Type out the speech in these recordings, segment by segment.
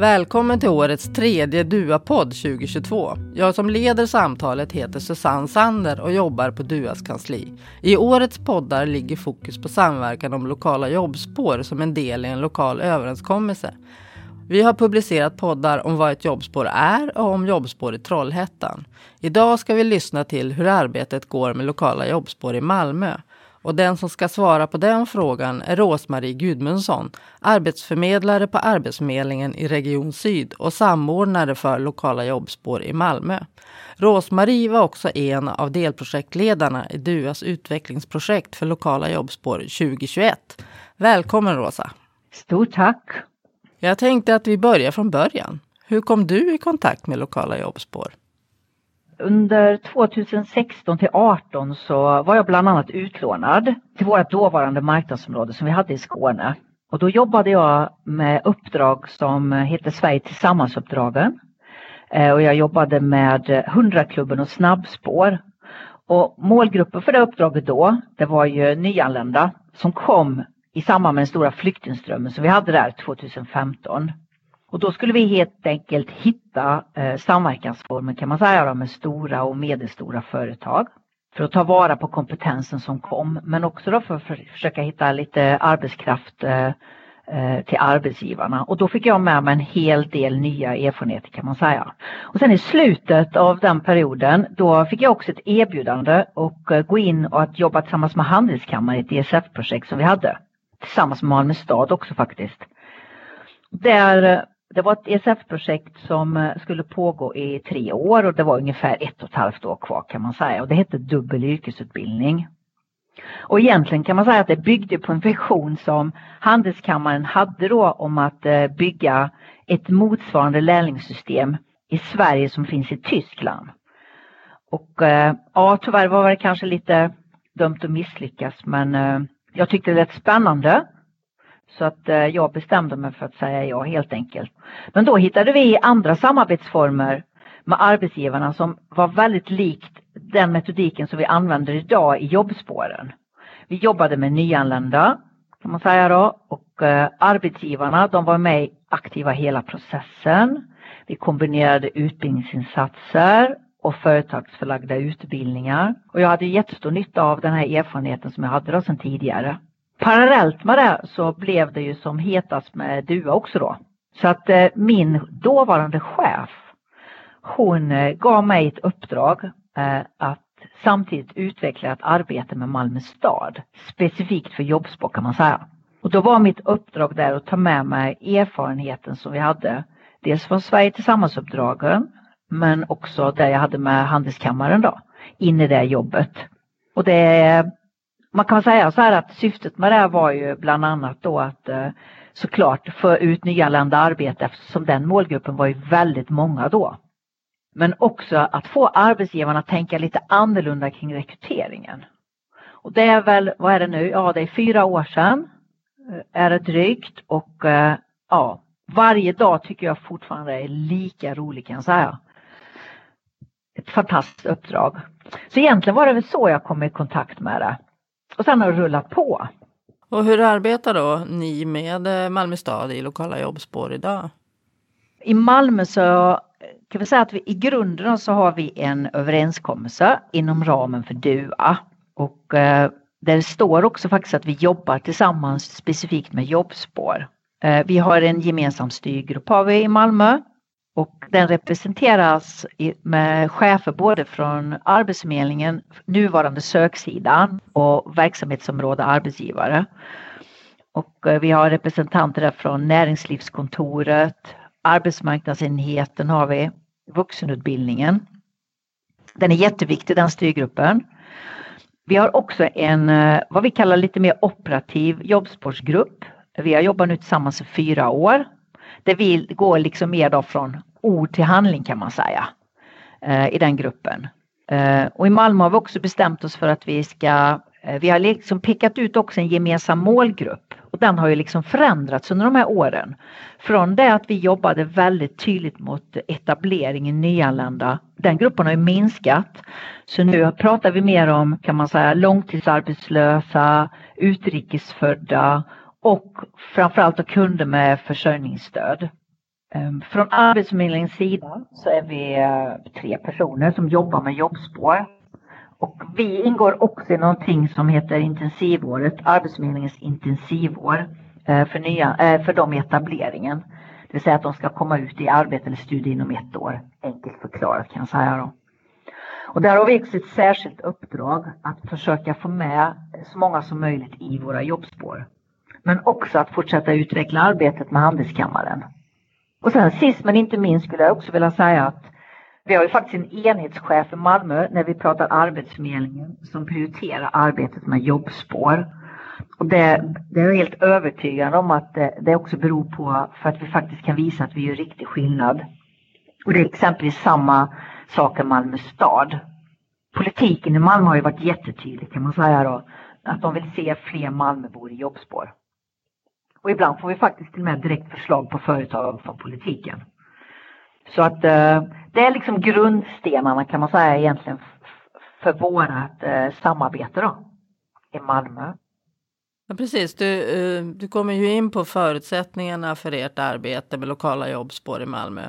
Välkommen till årets tredje DUA-podd 2022. Jag som leder samtalet heter Susanne Sander och jobbar på DUAs kansli. I årets poddar ligger fokus på samverkan om lokala jobbspår som en del i en lokal överenskommelse. Vi har publicerat poddar om vad ett jobbspår är och om jobbspår i Trollhättan. Idag ska vi lyssna till hur arbetet går med lokala jobbspår i Malmö. Och den som ska svara på den frågan är Rosmarie Gudmundsson, arbetsförmedlare på Arbetsförmedlingen i Region Syd och samordnare för lokala jobbspår i Malmö. Rosmarie var också en av delprojektledarna i DUAs utvecklingsprojekt för lokala jobbspår 2021. Välkommen Rosa! Stort tack! Jag tänkte att vi börjar från början. Hur kom du i kontakt med lokala jobbspår? Under 2016 till 2018 så var jag bland annat utlånad till vårt dåvarande marknadsområde som vi hade i Skåne. Och då jobbade jag med uppdrag som heter Sverige tillsammans-uppdragen. Eh, och jag jobbade med 100-klubben och snabbspår. Och målgruppen för det uppdraget då, det var ju nyanlända som kom i samband med den stora flyktingströmmen som vi hade där 2015. Och då skulle vi helt enkelt hitta eh, samverkansformer kan man säga då, med stora och medelstora företag för att ta vara på kompetensen som kom men också då för att försöka hitta lite arbetskraft eh, eh, till arbetsgivarna och då fick jag med mig en hel del nya erfarenheter kan man säga. Och sen i slutet av den perioden då fick jag också ett erbjudande och eh, gå in och att jobba tillsammans med Handelskammaren i ett ESF-projekt som vi hade. Tillsammans med Malmö stad också faktiskt. Där eh, det var ett ESF-projekt som eh, skulle pågå i tre år och det var ungefär ett och ett halvt år kvar kan man säga och det hette dubbel yrkesutbildning. Och egentligen kan man säga att det byggde på en vision som Handelskammaren hade då om att eh, bygga ett motsvarande lärlingssystem i Sverige som finns i Tyskland. Och eh, ja, tyvärr var det kanske lite dömt att misslyckas men jag tyckte det lät spännande så att eh, jag bestämde mig för att säga ja helt enkelt. Men då hittade vi andra samarbetsformer med arbetsgivarna som var väldigt likt den metodiken som vi använder idag i jobbspåren. Vi jobbade med nyanlända kan man säga då och eh, arbetsgivarna de var med aktiva hela processen. Vi kombinerade utbildningsinsatser och företagsförlagda utbildningar. Och jag hade jättestor nytta av den här erfarenheten som jag hade då sedan tidigare. Parallellt med det så blev det ju som hetast med DUA också då. Så att eh, min dåvarande chef hon eh, gav mig ett uppdrag eh, att samtidigt utveckla ett arbete med Malmö stad. Specifikt för jobbspår kan man säga. Och då var mitt uppdrag där att ta med mig erfarenheten som vi hade. Dels från Sverige tillsammans-uppdragen men också det jag hade med Handelskammaren då. In i det jobbet. Och det man kan säga så här att syftet med det här var ju bland annat då att eh, såklart få ut nyanlända arbete eftersom den målgruppen var ju väldigt många då. Men också att få arbetsgivarna att tänka lite annorlunda kring rekryteringen. Och det är väl, vad är det nu, ja det är fyra år sedan eh, är det drygt och eh, ja, varje dag tycker jag fortfarande är lika rolig kan jag säga. Ett fantastiskt uppdrag. Så egentligen var det väl så jag kom i kontakt med det. Och sen har det rullat på. Och hur arbetar då ni med eh, Malmö stad i lokala jobbspår idag? I Malmö så kan vi säga att vi i grunden så har vi en överenskommelse inom ramen för DUA. Och eh, där står också faktiskt att vi jobbar tillsammans specifikt med jobbspår. Eh, vi har en gemensam styrgrupp har vi i Malmö och den representeras med chefer både från Arbetsförmedlingen, nuvarande söksidan och verksamhetsområde arbetsgivare. Och eh, vi har representanter där från Näringslivskontoret, arbetsmarknadsenheten har vi, vuxenutbildningen. Den är jätteviktig den styrgruppen. Vi har också en eh, vad vi kallar lite mer operativ jobbspårsgrupp. Vi har jobbat nu tillsammans i fyra år det vi går liksom mer då från ord till handling kan man säga eh, i den gruppen. Eh, och i Malmö har vi också bestämt oss för att vi ska, eh, vi har liksom pekat ut också en gemensam målgrupp och den har ju liksom förändrats under de här åren. Från det att vi jobbade väldigt tydligt mot etableringen nyanlända, den gruppen har ju minskat. Så nu pratar vi mer om, kan man säga, långtidsarbetslösa, utrikesfödda och framförallt kunder med försörjningsstöd. Ehm, från Arbetsförmedlingens sida så är vi eh, tre personer som jobbar med jobbspår. Och vi ingår också i någonting som heter intensivåret, Arbetsförmedlingens intensivår eh, för, nya, eh, för dem i etableringen. Det vill säga att de ska komma ut i arbete eller studie inom ett år. Enkelt förklarat kan jag säga då. Och där har vi också ett särskilt uppdrag att försöka få med så många som möjligt i våra jobbspår. Men också att fortsätta utveckla arbetet med Handelskammaren. Och sen sist men inte minst skulle jag också vilja säga att vi har ju faktiskt en enhetschef i Malmö när vi pratar Arbetsförmedlingen som prioriterar arbetet med jobbspår. Och det, det är jag helt övertygad om att det, det också beror på för att vi faktiskt kan visa att vi gör riktig skillnad. Och det är exempelvis samma sak i Malmö stad. Politiken i Malmö har ju varit jättetydlig kan man säga då. Att de vill se fler Malmöbor i jobbspår. Och ibland får vi faktiskt till och med direkt förslag på företag från politiken. Så att eh, det är liksom grundstenarna kan man säga egentligen för vårat eh, samarbete då i Malmö. Ja, precis, du, eh, du kommer ju in på förutsättningarna för ert arbete med lokala jobbspår i Malmö.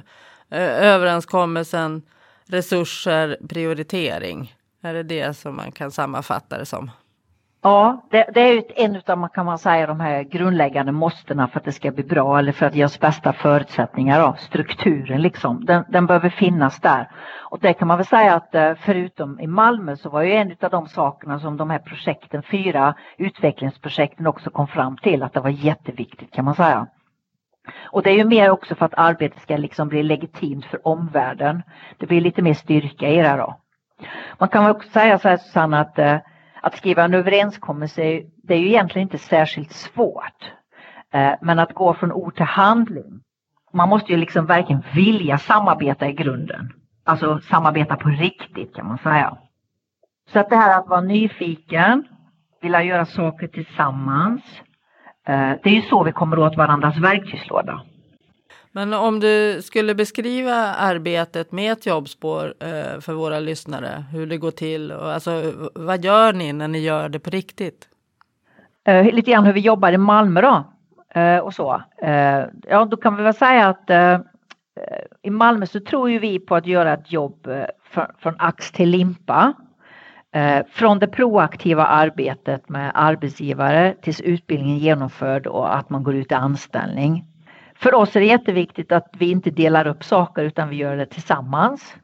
Eh, överenskommelsen, resurser, prioritering. Är det det som man kan sammanfatta det som? Ja, det, det är en av kan man säga, de här grundläggande måstena för att det ska bli bra eller för att ge oss bästa förutsättningar. Då. Strukturen liksom, den, den behöver finnas där. Och det kan man väl säga att eh, förutom i Malmö så var ju en av de sakerna som de här projekten, fyra utvecklingsprojekten också kom fram till att det var jätteviktigt kan man säga. Och det är ju mer också för att arbetet ska liksom bli legitimt för omvärlden. Det blir lite mer styrka i det då. Man kan också säga så här Susanne att eh, att skriva en överenskommelse det är ju egentligen inte särskilt svårt. Eh, men att gå från ord till handling. Man måste ju liksom verkligen vilja samarbeta i grunden. Alltså samarbeta på riktigt kan man säga. Så att det här att vara nyfiken, vilja göra saker tillsammans. Eh, det är ju så vi kommer åt varandras verktygslåda. Men om du skulle beskriva arbetet med ett jobbspår eh, för våra lyssnare, hur det går till och alltså vad gör ni när ni gör det på riktigt? Eh, lite grann hur vi jobbar i Malmö då eh, och så. Eh, ja, då kan vi väl säga att eh, eh i Malmö så tror ju vi på att göra ett jobb eh, för, från ax till limpa. Eh, från det proaktiva arbetet med arbetsgivare tills utbildningen är genomförd och att man går ut i anställning. För oss är det jätteviktigt att vi inte delar upp saker utan vi gör det tillsammans.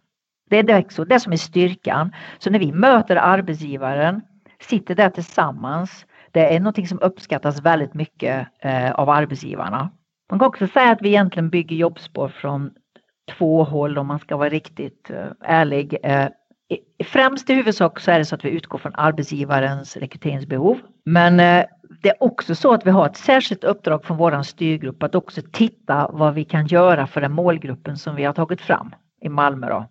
Det är det, det som är styrkan. Så när vi möter arbetsgivaren, sitter där tillsammans, det är något som uppskattas väldigt mycket eh, av arbetsgivarna. Man kan också säga att vi egentligen bygger jobbspår från två håll om man ska vara riktigt eh, ärlig. Eh, Främst i huvudsak så är det så att vi utgår från arbetsgivarens rekryteringsbehov. Men eh, det är också så att vi har ett särskilt uppdrag från vår styrgrupp att också titta vad vi kan göra för den målgruppen som vi har tagit fram i Malmö. Då.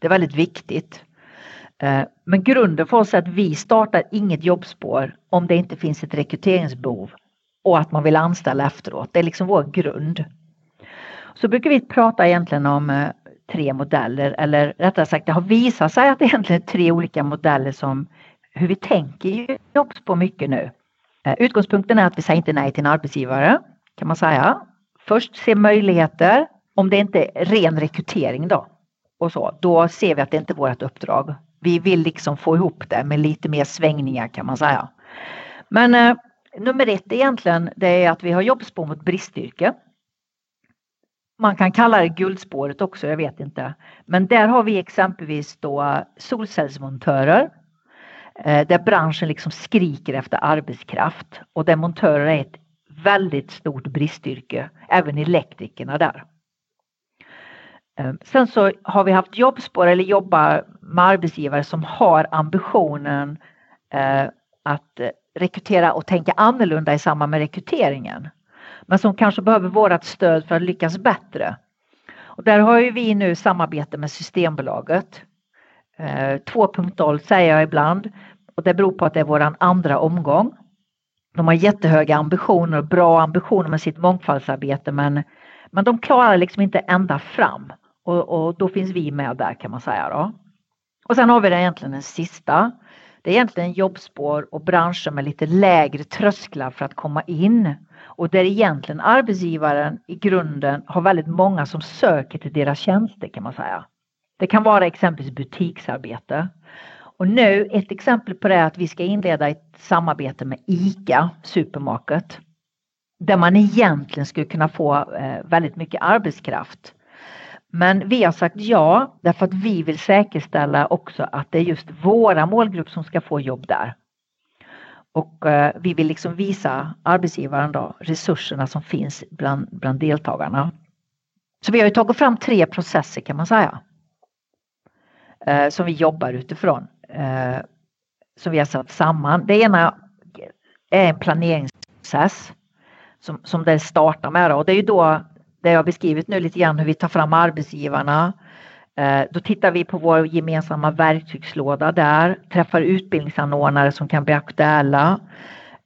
Det är väldigt viktigt. Eh, men grunden för oss är att vi startar inget jobbspår om det inte finns ett rekryteringsbehov och att man vill anställa efteråt. Det är liksom vår grund. Så brukar vi prata egentligen om eh, tre modeller eller rättare sagt det har visat sig att det egentligen är tre olika modeller som hur vi tänker jobbs på mycket nu. Eh, utgångspunkten är att vi säger inte nej till en arbetsgivare kan man säga. Först se möjligheter. Om det inte är ren rekrytering då och så, då ser vi att det inte är vårt uppdrag. Vi vill liksom få ihop det med lite mer svängningar kan man säga. Men eh, nummer ett egentligen det är att vi har jobbspår mot bristyrke. Man kan kalla det guldspåret också, jag vet inte. Men där har vi exempelvis då solcellsmontörer eh, där branschen liksom skriker efter arbetskraft och där montörer är ett väldigt stort bristyrke, även elektrikerna där. Eh, sen så har vi haft jobbspår eller jobbar med arbetsgivare som har ambitionen eh, att rekrytera och tänka annorlunda i samband med rekryteringen. Men som kanske behöver vårt stöd för att lyckas bättre. Och där har ju vi nu samarbete med Systembolaget eh, 2.0 säger jag ibland och det beror på att det är vår andra omgång. De har jättehöga ambitioner och bra ambitioner med sitt mångfaldsarbete men, men de klarar liksom inte ända fram och, och då finns vi med där kan man säga då. Och sen har vi det egentligen den sista. Det är egentligen jobbspår och branscher med lite lägre trösklar för att komma in. Och där egentligen arbetsgivaren i grunden har väldigt många som söker till deras tjänster kan man säga. Det kan vara exempelvis butiksarbete. Och nu ett exempel på det är att vi ska inleda ett samarbete med ICA Supermarket. Där man egentligen skulle kunna få eh, väldigt mycket arbetskraft. Men vi har sagt ja därför att vi vill säkerställa också att det är just våra målgrupp som ska få jobb där. Och eh, vi vill liksom visa arbetsgivaren då resurserna som finns bland, bland deltagarna. Så vi har ju tagit fram tre processer kan man säga. Eh, som vi jobbar utifrån. Eh, som vi har satt samman. Det ena är en planeringsprocess som, som det startar med. Då. Och det är ju då det jag har beskrivit nu lite grann hur vi tar fram arbetsgivarna. Eh, då tittar vi på vår gemensamma verktygslåda där, träffar utbildningsanordnare som kan bli aktuella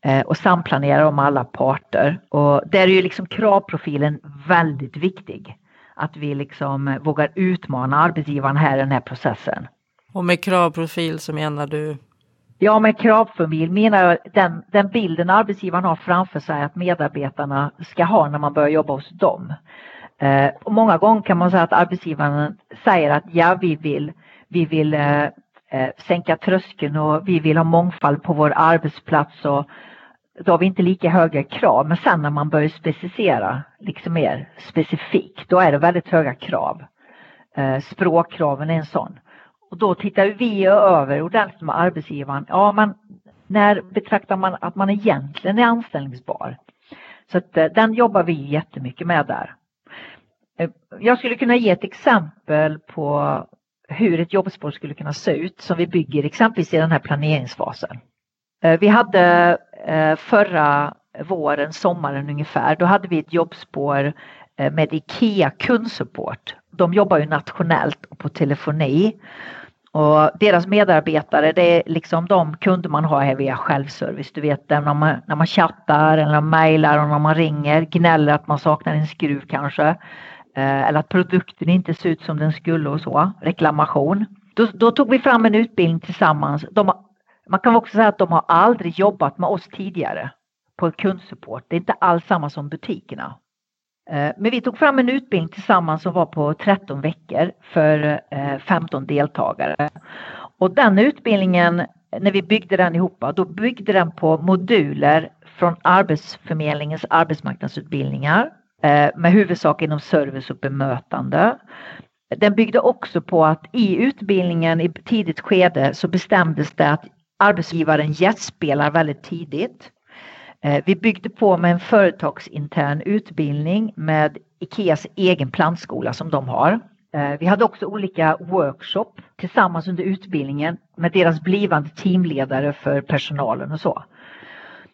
eh, och samplanerar om alla parter. Och där är ju liksom kravprofilen väldigt viktig. Att vi liksom vågar utmana arbetsgivaren här i den här processen. Och med kravprofil så menar du? Ja, med kravfamilj menar jag den, den bilden arbetsgivaren har framför sig att medarbetarna ska ha när man börjar jobba hos dem. Eh, och många gånger kan man säga att arbetsgivaren säger att ja, vi vill, vi vill eh, eh, sänka tröskeln och vi vill ha mångfald på vår arbetsplats och då har vi inte lika höga krav. Men sen när man börjar specificera liksom mer specifikt, då är det väldigt höga krav. Eh, språkkraven är en sån. Och då tittar vi över ordentligt med arbetsgivaren. Ja, men när betraktar man att man egentligen är anställningsbar? Så att eh, den jobbar vi jättemycket med där. Eh, jag skulle kunna ge ett exempel på hur ett jobbspår skulle kunna se ut som vi bygger exempelvis i den här planeringsfasen. Eh, vi hade förra våren, sommaren ungefär, då hade vi ett jobbspår med IKEA kundsupport. De jobbar ju nationellt och på telefoni och deras medarbetare det är liksom de kunder man har här via självservice. Du vet när man, när man chattar eller mejlar och när man ringer, gnäller att man saknar en skruv kanske. Eh, eller att produkten inte ser ut som den skulle och så, reklamation. Då, då tog vi fram en utbildning tillsammans. De, man kan också säga att de har aldrig jobbat med oss tidigare på kundsupport. Det är inte alls samma som butikerna. Eh, men vi tog fram en utbildning tillsammans som var på 13 veckor för eh, 15 deltagare. Och den utbildningen, när vi byggde den ihop, då byggde den på moduler från Arbetsförmedlingens arbetsmarknadsutbildningar eh, med huvudsak inom service och bemötande. Den byggde också på att i utbildningen i tidigt skede så bestämdes det att arbetsgivaren gästspelar väldigt tidigt. Eh, vi byggde på med en företagsintern utbildning med Ikeas egen plantskola som de har. Eh, vi hade också olika workshop tillsammans under utbildningen med deras blivande teamledare för personalen och så.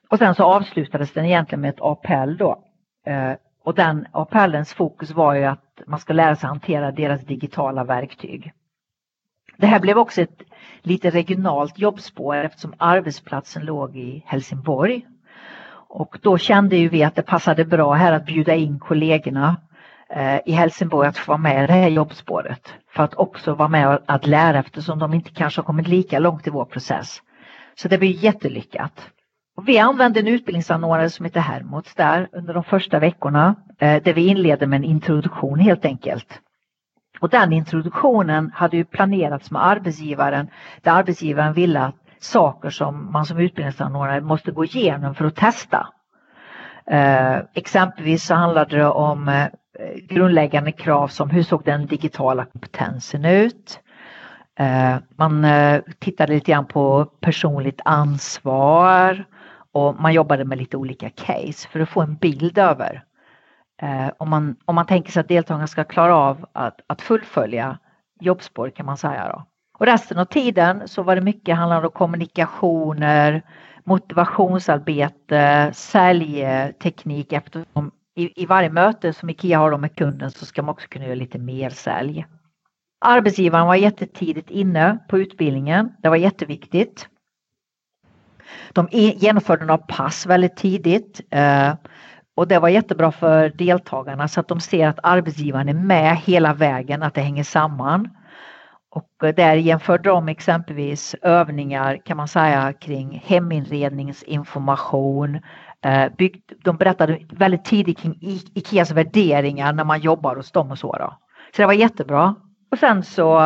Och sen så avslutades den egentligen med ett APL då. Eh, och den APLens fokus var ju att man ska lära sig hantera deras digitala verktyg. Det här blev också ett lite regionalt jobbspår eftersom arbetsplatsen låg i Helsingborg och då kände ju vi att det passade bra här att bjuda in kollegorna eh, i Helsingborg att få vara med i det här jobbspåret. För att också vara med att lära eftersom de inte kanske har kommit lika långt i vår process. Så det blir jättelyckat. Och vi använde en utbildningsanordnare som heter Hermods där under de första veckorna eh, där vi inledde med en introduktion helt enkelt. Och den introduktionen hade ju planerats med arbetsgivaren där arbetsgivaren ville att saker som man som utbildningsanordnare måste gå igenom för att testa. Eh, exempelvis så handlade det om eh, grundläggande krav som hur såg den digitala kompetensen ut? Eh, man eh, tittade lite grann på personligt ansvar och man jobbade med lite olika case för att få en bild över eh, om, man, om man tänker sig att deltagarna ska klara av att, att fullfölja jobbspår kan man säga. Då. Och resten av tiden så var det mycket handlande om kommunikationer, motivationsarbete, säljteknik eftersom i, i varje möte som IKEA har med kunden så ska man också kunna göra lite mer sälj. Arbetsgivaren var jättetidigt inne på utbildningen. Det var jätteviktigt. De genomförde några pass väldigt tidigt eh, och det var jättebra för deltagarna så att de ser att arbetsgivaren är med hela vägen, att det hänger samman. Och eh, där jämförde de exempelvis övningar kan man säga kring heminredningsinformation. Eh, de berättade väldigt tidigt kring Ikeas värderingar när man jobbar hos dem och så. Då. Så det var jättebra. Och sen så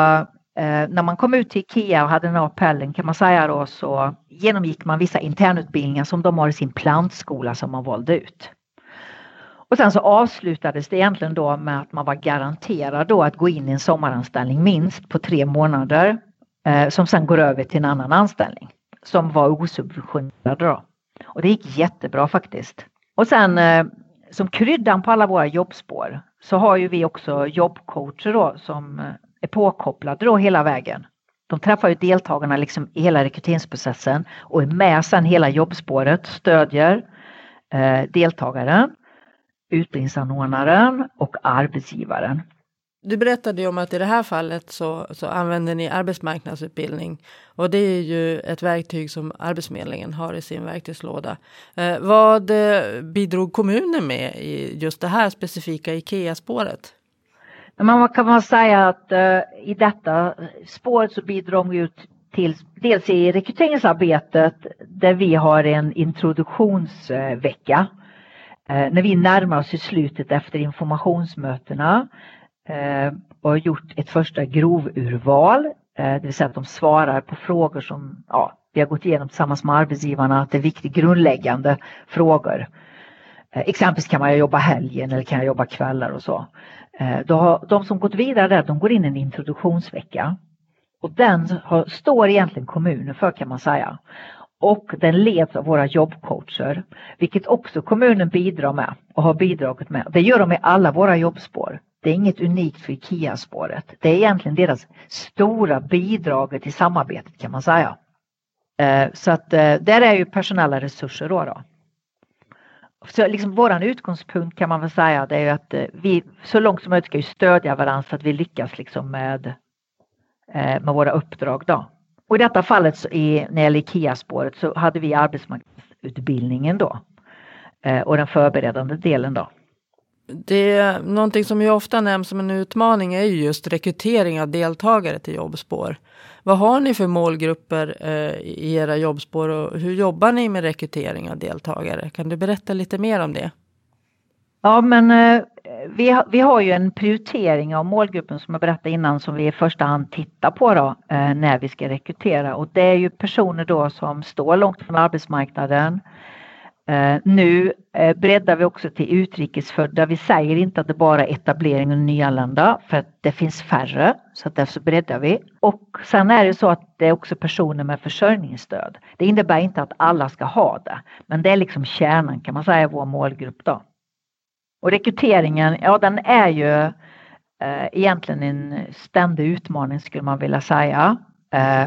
eh, när man kom ut till Ikea och hade den här appellen kan man säga då så genomgick man vissa internutbildningar som de har i sin plantskola som man valde ut. Och sen så avslutades det egentligen då med att man var garanterad då att gå in i en sommaranställning minst på tre månader eh, som sen går över till en annan anställning som var osubventionerad då. Och det gick jättebra faktiskt. Och sen eh, som kryddan på alla våra jobbspår så har ju vi också jobbcoacher då som eh, är påkopplade då hela vägen. De träffar ju deltagarna liksom i hela rekryteringsprocessen och är med sen hela jobbspåret, stödjer eh, deltagaren utbildningsanordnaren och arbetsgivaren. Du berättade ju om att i det här fallet så, så använder ni arbetsmarknadsutbildning och det är ju ett verktyg som Arbetsförmedlingen har i sin verktygslåda. Eh, vad eh, bidrog kommunen med i just det här specifika IKEA-spåret? Man kan man säga att eh, i detta spåret så bidrog vi till dels i rekryteringsarbetet där vi har en introduktionsvecka Eh, när vi närmar oss i slutet efter informationsmötena eh, och har gjort ett första grovurval, eh, det vill säga att de svarar på frågor som ja, vi har gått igenom tillsammans med arbetsgivarna, att det är viktiga grundläggande frågor. Exempelvis kan man jobba helgen eller kan jag jobba kvällar och så. Då har, de som gått vidare där, de går in i en introduktionsvecka. Och den har, står egentligen kommunen för kan man säga och den leds av våra jobbcoacher, vilket också kommunen bidrar med och har bidragit med. Det gör de i alla våra jobbspår. Det är inget unikt för IKEA-spåret. Det är egentligen deras stora bidrag till samarbetet kan man säga. Eh, så att eh, där är ju personella resurser då. då. Så liksom våran utgångspunkt kan man väl säga det är att eh, vi så långt som möjligt ska ju stödja varandra så att vi lyckas liksom med, med våra uppdrag då. Och i detta fallet så i, när det gäller IKEA-spåret så hade vi arbetsmarknadsutbildningen då eh, och den förberedande delen då. Det är någonting som ju ofta nämns som en utmaning är ju just rekrytering av deltagare till jobbspår. Vad har ni för målgrupper eh, i era jobbspår och hur jobbar ni med rekrytering av deltagare? Kan du berätta lite mer om det? Ja men eh, vi, har, vi har ju en prioritering av målgruppen som jag berättade innan som vi i första hand tittar på då eh, när vi ska rekrytera och det är ju personer då som står långt från arbetsmarknaden. Eh, nu eh, breddar vi också till utrikesfödda. Vi säger inte att det bara är etablering och nyanlända för att det finns färre så att därför breddar vi. Och sen är det så att det är också personer med försörjningsstöd. Det innebär inte att alla ska ha det men det är liksom kärnan kan man säga i vår målgrupp då. Och rekryteringen, ja den är ju eh, egentligen en ständig utmaning skulle man vilja säga. Eh,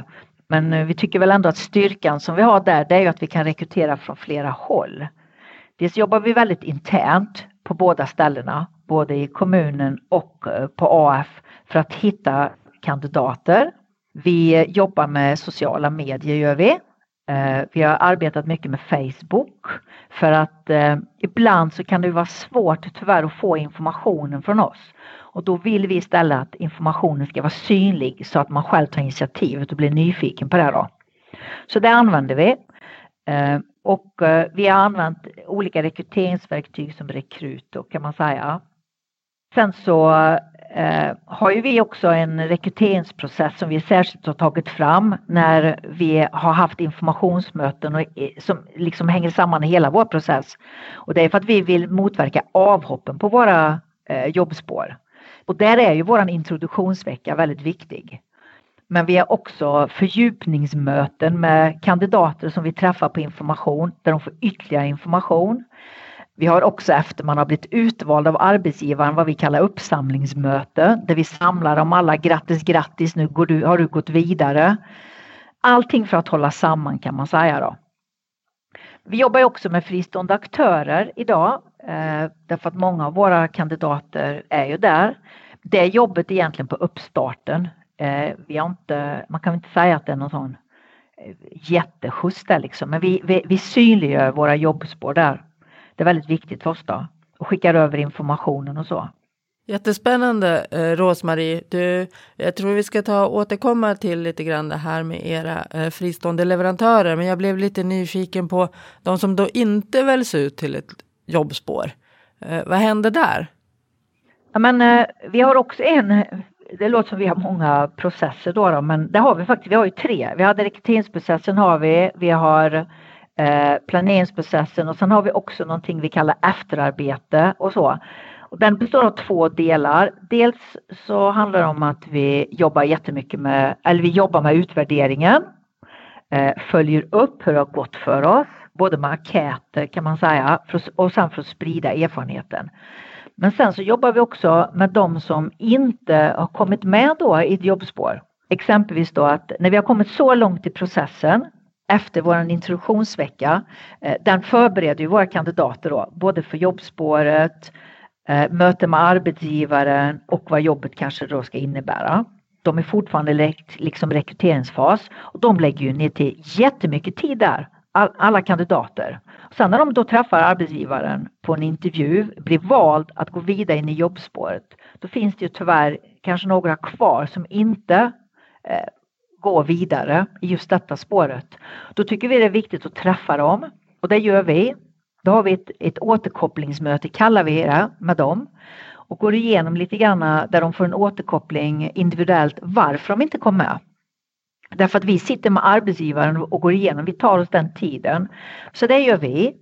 men vi tycker väl ändå att styrkan som vi har där det är ju att vi kan rekrytera från flera håll. Dels jobbar vi väldigt internt på båda ställena, både i kommunen och eh, på AF för att hitta kandidater. Vi jobbar med sociala medier gör vi vi har arbetat mycket med Facebook för att eh, ibland så kan det vara svårt tyvärr att få informationen från oss. Och då vill vi istället att informationen ska vara synlig så att man själv tar initiativet och blir nyfiken på det. Då. Så det använder vi. Eh, och vi har använt olika rekryteringsverktyg som Rekrut kan man säga. Sen så eh, har ju vi också en rekryteringsprocess som vi särskilt har tagit fram när vi har haft informationsmöten och, som liksom hänger samman i hela vår process. Och det är för att vi vill motverka avhoppen på våra eh, jobbspår. Och där är ju våran introduktionsvecka väldigt viktig. Men vi har också fördjupningsmöten med kandidater som vi träffar på information där de får ytterligare information. Vi har också efter man har blivit utvald av arbetsgivaren vad vi kallar uppsamlingsmöte där vi samlar dem alla grattis grattis nu går du, har du gått vidare. Allting för att hålla samman kan man säga då. Vi jobbar också med fristående aktörer idag eh, därför att många av våra kandidater är ju där. Det jobbet är egentligen på uppstarten. Eh, vi har inte, man kan inte säga att det är någon sån eh, jätteskjuts där liksom men vi, vi, vi synliggör våra jobbspår där. Det är väldigt viktigt för oss då och skickar över informationen och så. Jättespännande eh, Rosmarie. Du, jag tror vi ska ta återkomma till lite grann det här med era eh, fristående leverantörer. Men jag blev lite nyfiken på de som då inte väljs ut till ett jobbspår. Eh, vad händer där? Ja, men, eh, vi har också en, det låter som vi har många processer då, då men det har vi faktiskt, vi har ju tre. Vi har rekryteringsprocessen har vi, vi har Eh, planeringsprocessen och sen har vi också någonting vi kallar efterarbete och så. Och den består av två delar. Dels så handlar det om att vi jobbar jättemycket med, eller vi jobbar med utvärderingen, eh, följer upp hur det har gått för oss, både med enkäter kan man säga och sen för att sprida erfarenheten. Men sen så jobbar vi också med de som inte har kommit med då i ett jobbspår. Exempelvis då att när vi har kommit så långt i processen efter vår introduktionsvecka, eh, den förbereder ju våra kandidater då, både för jobbspåret, eh, möte med arbetsgivaren och vad jobbet kanske då ska innebära. De är fortfarande liksom rekryteringsfas och de lägger ju ner till jättemycket tid där, alla kandidater. Sen när de då träffar arbetsgivaren på en intervju, blir vald att gå vidare in i jobbspåret, då finns det ju tyvärr kanske några kvar som inte eh, gå vidare i just detta spåret. Då tycker vi det är viktigt att träffa dem och det gör vi. Då har vi ett, ett återkopplingsmöte, kallar vi det, med dem och går igenom lite grann där de får en återkoppling individuellt varför de inte kom med. Därför att vi sitter med arbetsgivaren och går igenom, vi tar oss den tiden. Så det gör vi.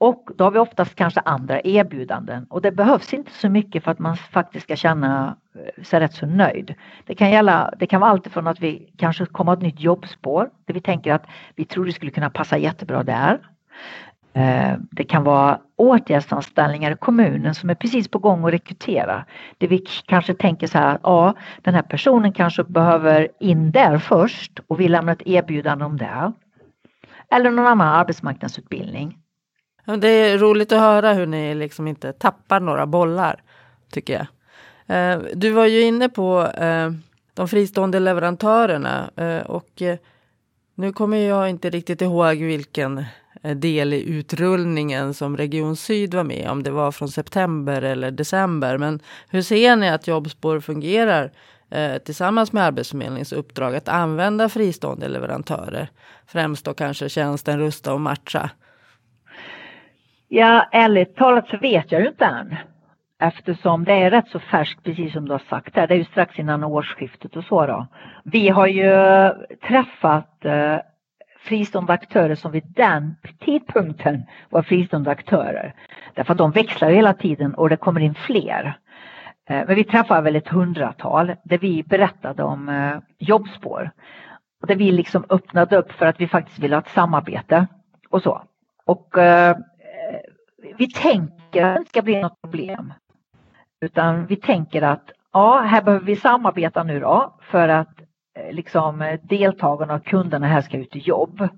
Och då har vi oftast kanske andra erbjudanden och det behövs inte så mycket för att man faktiskt ska känna eh, sig rätt så nöjd. Det kan, gälla, det kan vara allt från att vi kanske kommer ett nytt jobbspår där vi tänker att vi tror det skulle kunna passa jättebra där. Eh, det kan vara åtgärdsanställningar i kommunen som är precis på gång att rekrytera. Det vi kanske tänker så här, ja den här personen kanske behöver in där först och vi lämnar ett erbjudande om det. Eller någon annan arbetsmarknadsutbildning. Det är roligt att höra hur ni liksom inte tappar några bollar, tycker jag. Eh, du var ju inne på eh, de fristående leverantörerna eh, och nu kommer jag inte riktigt ihåg vilken del i utrullningen som Region Syd var med om det var från september eller december. Men hur ser ni att jobbspår fungerar eh, tillsammans med Arbetsförmedlingens uppdrag att använda fristående leverantörer? Främst då kanske tjänsten Rusta och matcha. Ja, ärligt talat så vet jag ju inte än. Eftersom det är rätt så färskt precis som du har sagt här. Det är ju strax innan årsskiftet och så då. Vi har ju träffat eh, fristående aktörer som vid den tidpunkten var fristående aktörer. Därför att de växlar hela tiden och det kommer in fler. Eh, men vi träffade väl ett hundratal där vi berättade om eh, jobbspår. Och där vi liksom öppnade upp för att vi faktiskt vill ha ett samarbete och så. Och eh, vi tänker att det inte ska bli något problem. Utan vi tänker att ja, här behöver vi samarbeta nu då för att eh, liksom deltagarna och kunderna här ska ut i jobb.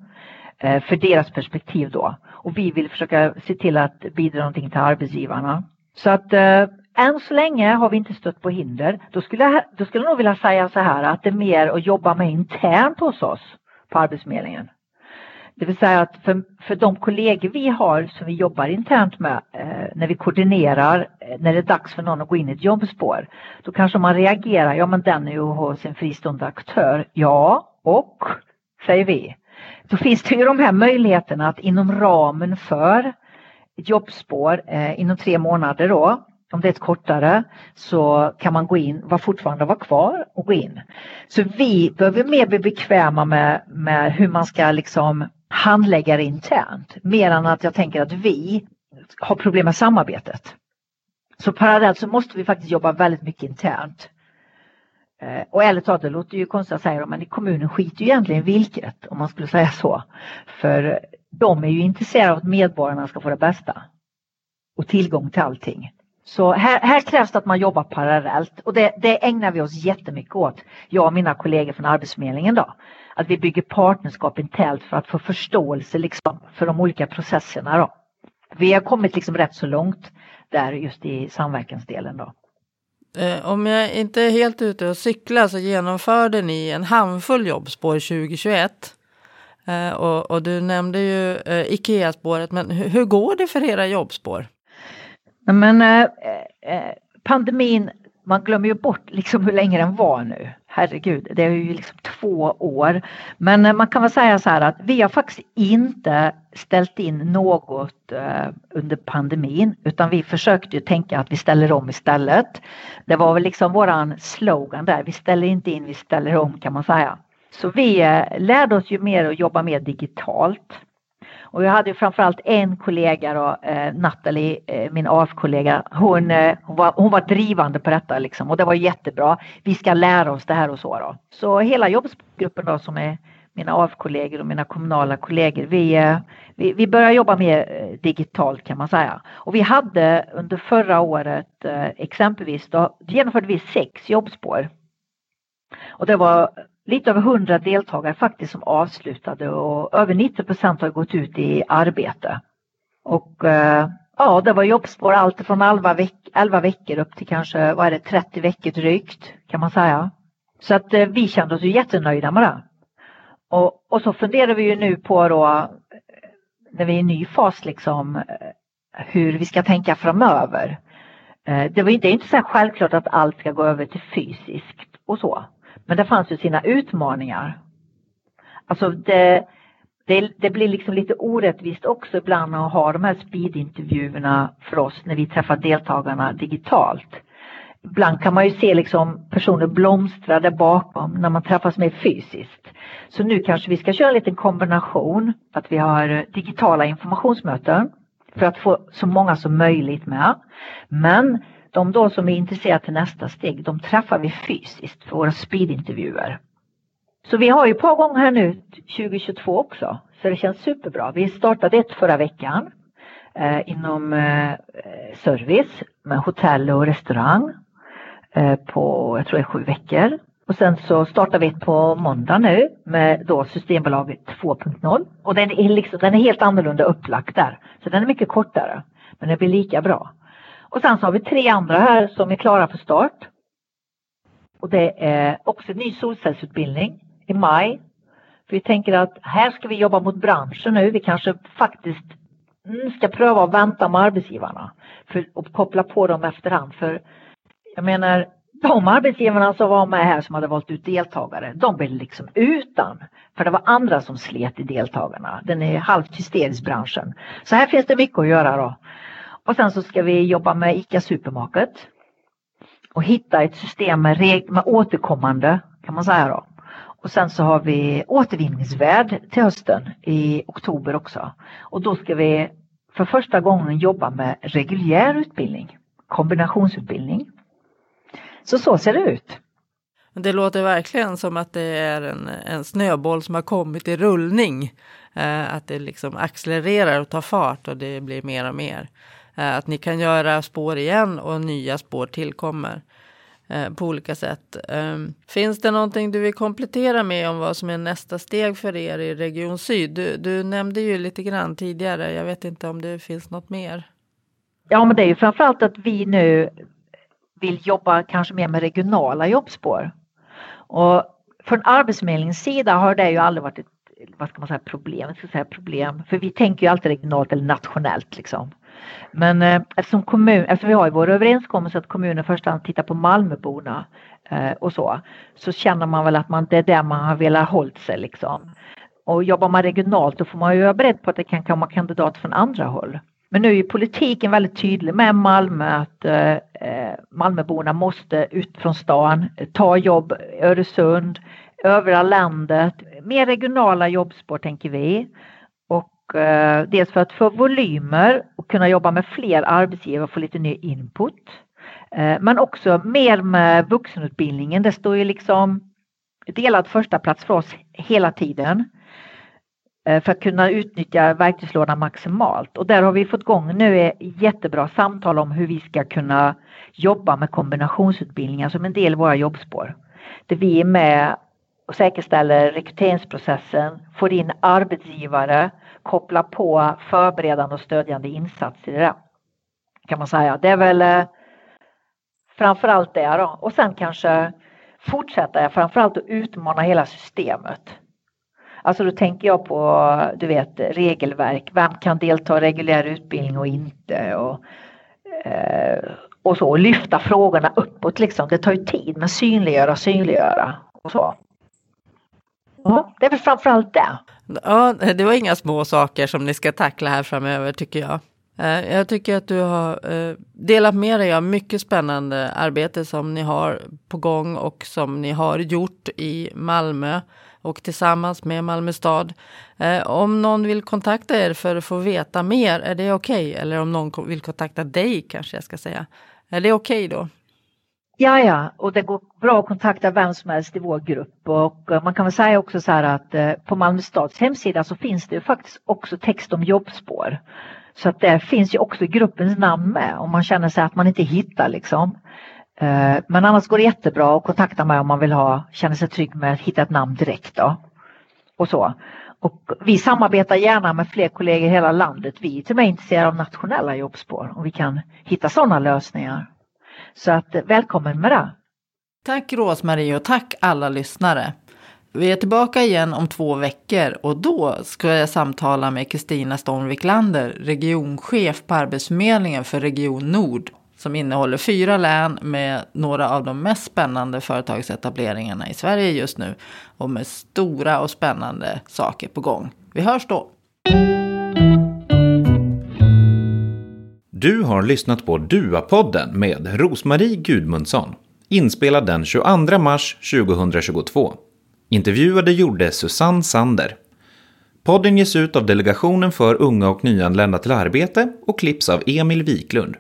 Eh, för deras perspektiv då. Och vi vill försöka se till att bidra någonting till arbetsgivarna. Så att eh, än så länge har vi inte stött på hinder. Då skulle, jag, då skulle jag nog vilja säga så här att det är mer att jobba med internt hos oss på Arbetsförmedlingen. Det vill säga att för, för de kollegor vi har som vi jobbar internt med eh, när vi koordinerar eh, när det är dags för någon att gå in i ett jobbspår. Då kanske man reagerar, ja men den är ju hos en fristående aktör. Ja, och säger vi. Då finns det ju de här möjligheterna att inom ramen för ett jobbspår eh, inom tre månader då om det är ett kortare så kan man gå in, var fortfarande vara kvar och gå in. Så vi behöver mer bli bekväma med, med hur man ska liksom handläggare internt. Mer än att jag tänker att vi har problem med samarbetet. Så parallellt så måste vi faktiskt jobba väldigt mycket internt. Eh, och ärligt talat, det låter ju konstigt att säga det, men i kommunen skiter ju egentligen vilket om man skulle säga så. För de är ju intresserade av att medborgarna ska få det bästa. Och tillgång till allting. Så här, här krävs det att man jobbar parallellt och det, det ägnar vi oss jättemycket åt, jag och mina kollegor från Arbetsförmedlingen. Då. Att vi bygger partnerskap internt för att få förståelse liksom, för de olika processerna. Då. Vi har kommit liksom rätt så långt där just i samverkansdelen. Då. Eh, om jag inte är helt ute och cyklar så genomförde ni en handfull jobbspår 2021. Eh, och, och, du nämnde ju eh, Ikea-spåret, men hur, hur går det för era jobbspår? Men, eh, eh, pandemin, man glömmer ju bort liksom hur länge den var nu. Herregud, det är ju liksom två år. Men eh, man kan väl säga så här att vi har faktiskt inte ställt in något eh, under pandemin utan vi försökte ju tänka att vi ställer om istället. Det var väl liksom våran slogan där, vi ställer inte in, vi ställer om kan man säga. Så vi eh, lärde oss ju mer att jobba mer digitalt. Och jag hade framförallt en kollega då, eh, Nathalie, eh, min AF-kollega, hon, eh, hon, var, hon var drivande på detta liksom och det var jättebra. Vi ska lära oss det här och så då. Så hela jobbgruppen då som är mina AF-kollegor och mina kommunala kollegor, vi, eh, vi, vi börjar jobba mer eh, digitalt kan man säga. Och vi hade under förra året eh, exempelvis, då genomförde vi sex jobbspår. Och det var lite över 100 deltagare faktiskt som avslutade och över 90 procent har gått ut i arbete. Och eh, ja, det var jobbspår allt från 11, veck 11 veckor upp till kanske, vad är det, 30 veckor drygt kan man säga. Så att eh, vi kände oss ju jättenöjda med det. Och, och så funderar vi ju nu på då, eh, när vi är i en ny fas liksom, eh, hur vi ska tänka framöver. Eh, det, var, det är inte så självklart att allt ska gå över till fysiskt och så. Men det fanns ju sina utmaningar. Alltså det, det, det, blir liksom lite orättvist också ibland att ha de här speedintervjuerna för oss när vi träffar deltagarna digitalt. Ibland kan man ju se liksom personer blomstra där bakom när man träffas mer fysiskt. Så nu kanske vi ska köra en liten kombination, att vi har digitala informationsmöten för att få så många som möjligt med. Men de då som är intresserade till nästa steg, de träffar vi fysiskt för våra speedintervjuer. Så vi har ju ett par gånger här nu 2022 också, så det känns superbra. Vi startade ett förra veckan eh, inom eh, service med hotell och restaurang eh, på, jag tror det är sju veckor. Och sen så startar vi ett på måndag nu med då Systembolaget 2.0 och den är, liksom, den är helt annorlunda upplagt där. Så den är mycket kortare men det blir lika bra. Och sen så har vi tre andra här som är klara för start. Och det är också en ny solcellsutbildning i maj. För vi tänker att här ska vi jobba mot branschen nu. Vi kanske faktiskt mm, ska pröva att vänta med arbetsgivarna för att koppla på dem efterhand. För jag menar, de arbetsgivarna som var med här som hade valt ut deltagare, de blev liksom utan. För det var andra som slet i deltagarna. Den är halvt hysterisk branschen. Så här finns det mycket att göra då. Och sen så ska vi jobba med ICA Supermarket och hitta ett system med, med återkommande kan man säga då. Och sen så har vi återvinningsvärd till hösten i oktober också. Och då ska vi för första gången jobba med reguljär utbildning, kombinationsutbildning. Så så ser det ut. Det låter verkligen som att det är en, en snöboll som har kommit i rullning. Eh, att det liksom accelererar och tar fart och det blir mer och mer. Eh, att ni kan göra spår igen och nya spår tillkommer eh, på olika sätt. Eh, finns det någonting du vill komplettera med om vad som är nästa steg för er i Region Syd? Du, du nämnde ju lite grann tidigare. Jag vet inte om det finns något mer. Ja, men det är ju framförallt att vi nu vill jobba kanske mer med regionala jobbspår. Och från Arbetsförmedlingens sida har det ju aldrig varit ett vad ska man säga, problem, jag ska säga problem, för vi tänker ju alltid regionalt eller nationellt liksom. Men eh, eftersom, kommun, eftersom vi har i vår överenskommelse att kommunen i första hand tittar på Malmöborna eh, och så, så känner man väl att man, det är där man har velat hålla sig liksom. Och jobbar man regionalt då får man ju vara beredd på att det kan komma kandidater från andra håll. Men nu är ju politiken väldigt tydlig med Malmö att eh, eh Malmöborna måste ut från stan, ta jobb i Öresund, övriga landet, mer regionala jobbspår tänker vi. Eh, dels för att få volymer och kunna jobba med fler arbetsgivare och få lite ny input. Eh, men också mer med vuxenutbildningen. Det står ju liksom delad första plats för oss hela tiden eh, för att kunna utnyttja verktygslådan maximalt. Och där har vi fått igång nu jättebra samtal om hur vi ska kunna jobba med kombinationsutbildningar som en del i våra jobbspår. Där vi är med och säkerställer rekryteringsprocessen, får in arbetsgivare koppla på förberedande och stödjande insatser i det. Kan man säga. Det är väl eh, framförallt det då. Och sen kanske fortsätta framförallt att utmana hela systemet. Alltså då tänker jag på, du vet, regelverk. Vem kan delta i reguljär utbildning och inte? Och, eh, och så och lyfta frågorna uppåt liksom. Det tar ju tid men synliggöra, synliggöra och så. Ja, det är väl framförallt det. Ja, det var inga små saker som ni ska tackla här framöver tycker jag. Eh, jag tycker att du har eh, delat med dig av mycket spännande arbete som ni har på gång och som ni har gjort i Malmö och tillsammans med Malmö stad. Eh, om någon vill kontakta er för att få veta mer, är det okej? Okay? Eller om någon vill kontakta dig kanske jag ska säga. Är det okej okay då? Ja, ja, och det går bra att kontakta vem som helst i vår grupp och eh, man kan väl säga också så här att eh, på Malmö stads hemsida så finns det ju faktiskt också text om jobbspår. Så att där finns ju också gruppens namn med om man känner sig att man inte hittar liksom. Eh, men annars går det jättebra att kontakta mig om man vill ha, känner sig trygg med att hitta ett namn direkt. Då. Och så. Och vi samarbetar gärna med fler kollegor i hela landet. Vi är till och med intresserade av nationella jobbspår om vi kan hitta sådana lösningar. Så att eh, välkommen med det. Tack Rosmarie och tack alla lyssnare. Vi är tillbaka igen om två veckor och då ska jag samtala med Kristina Stormvik Lander, regionchef på Arbetsförmedlingen för Region Nord som innehåller fyra län med några av de mest spännande företagsetableringarna i Sverige just nu och med stora och spännande saker på gång. Vi hörs då! Du har lyssnat på Dua-podden med Rosmarie Gudmundsson, inspelad den 22 mars 2022. Intervjuade gjorde Susanne Sander. Podden ges ut av Delegationen för unga och nyanlända till arbete och klipps av Emil Wiklund.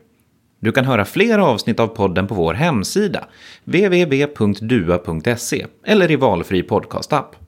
Du kan höra fler avsnitt av podden på vår hemsida, www.dua.se eller i valfri podcastapp.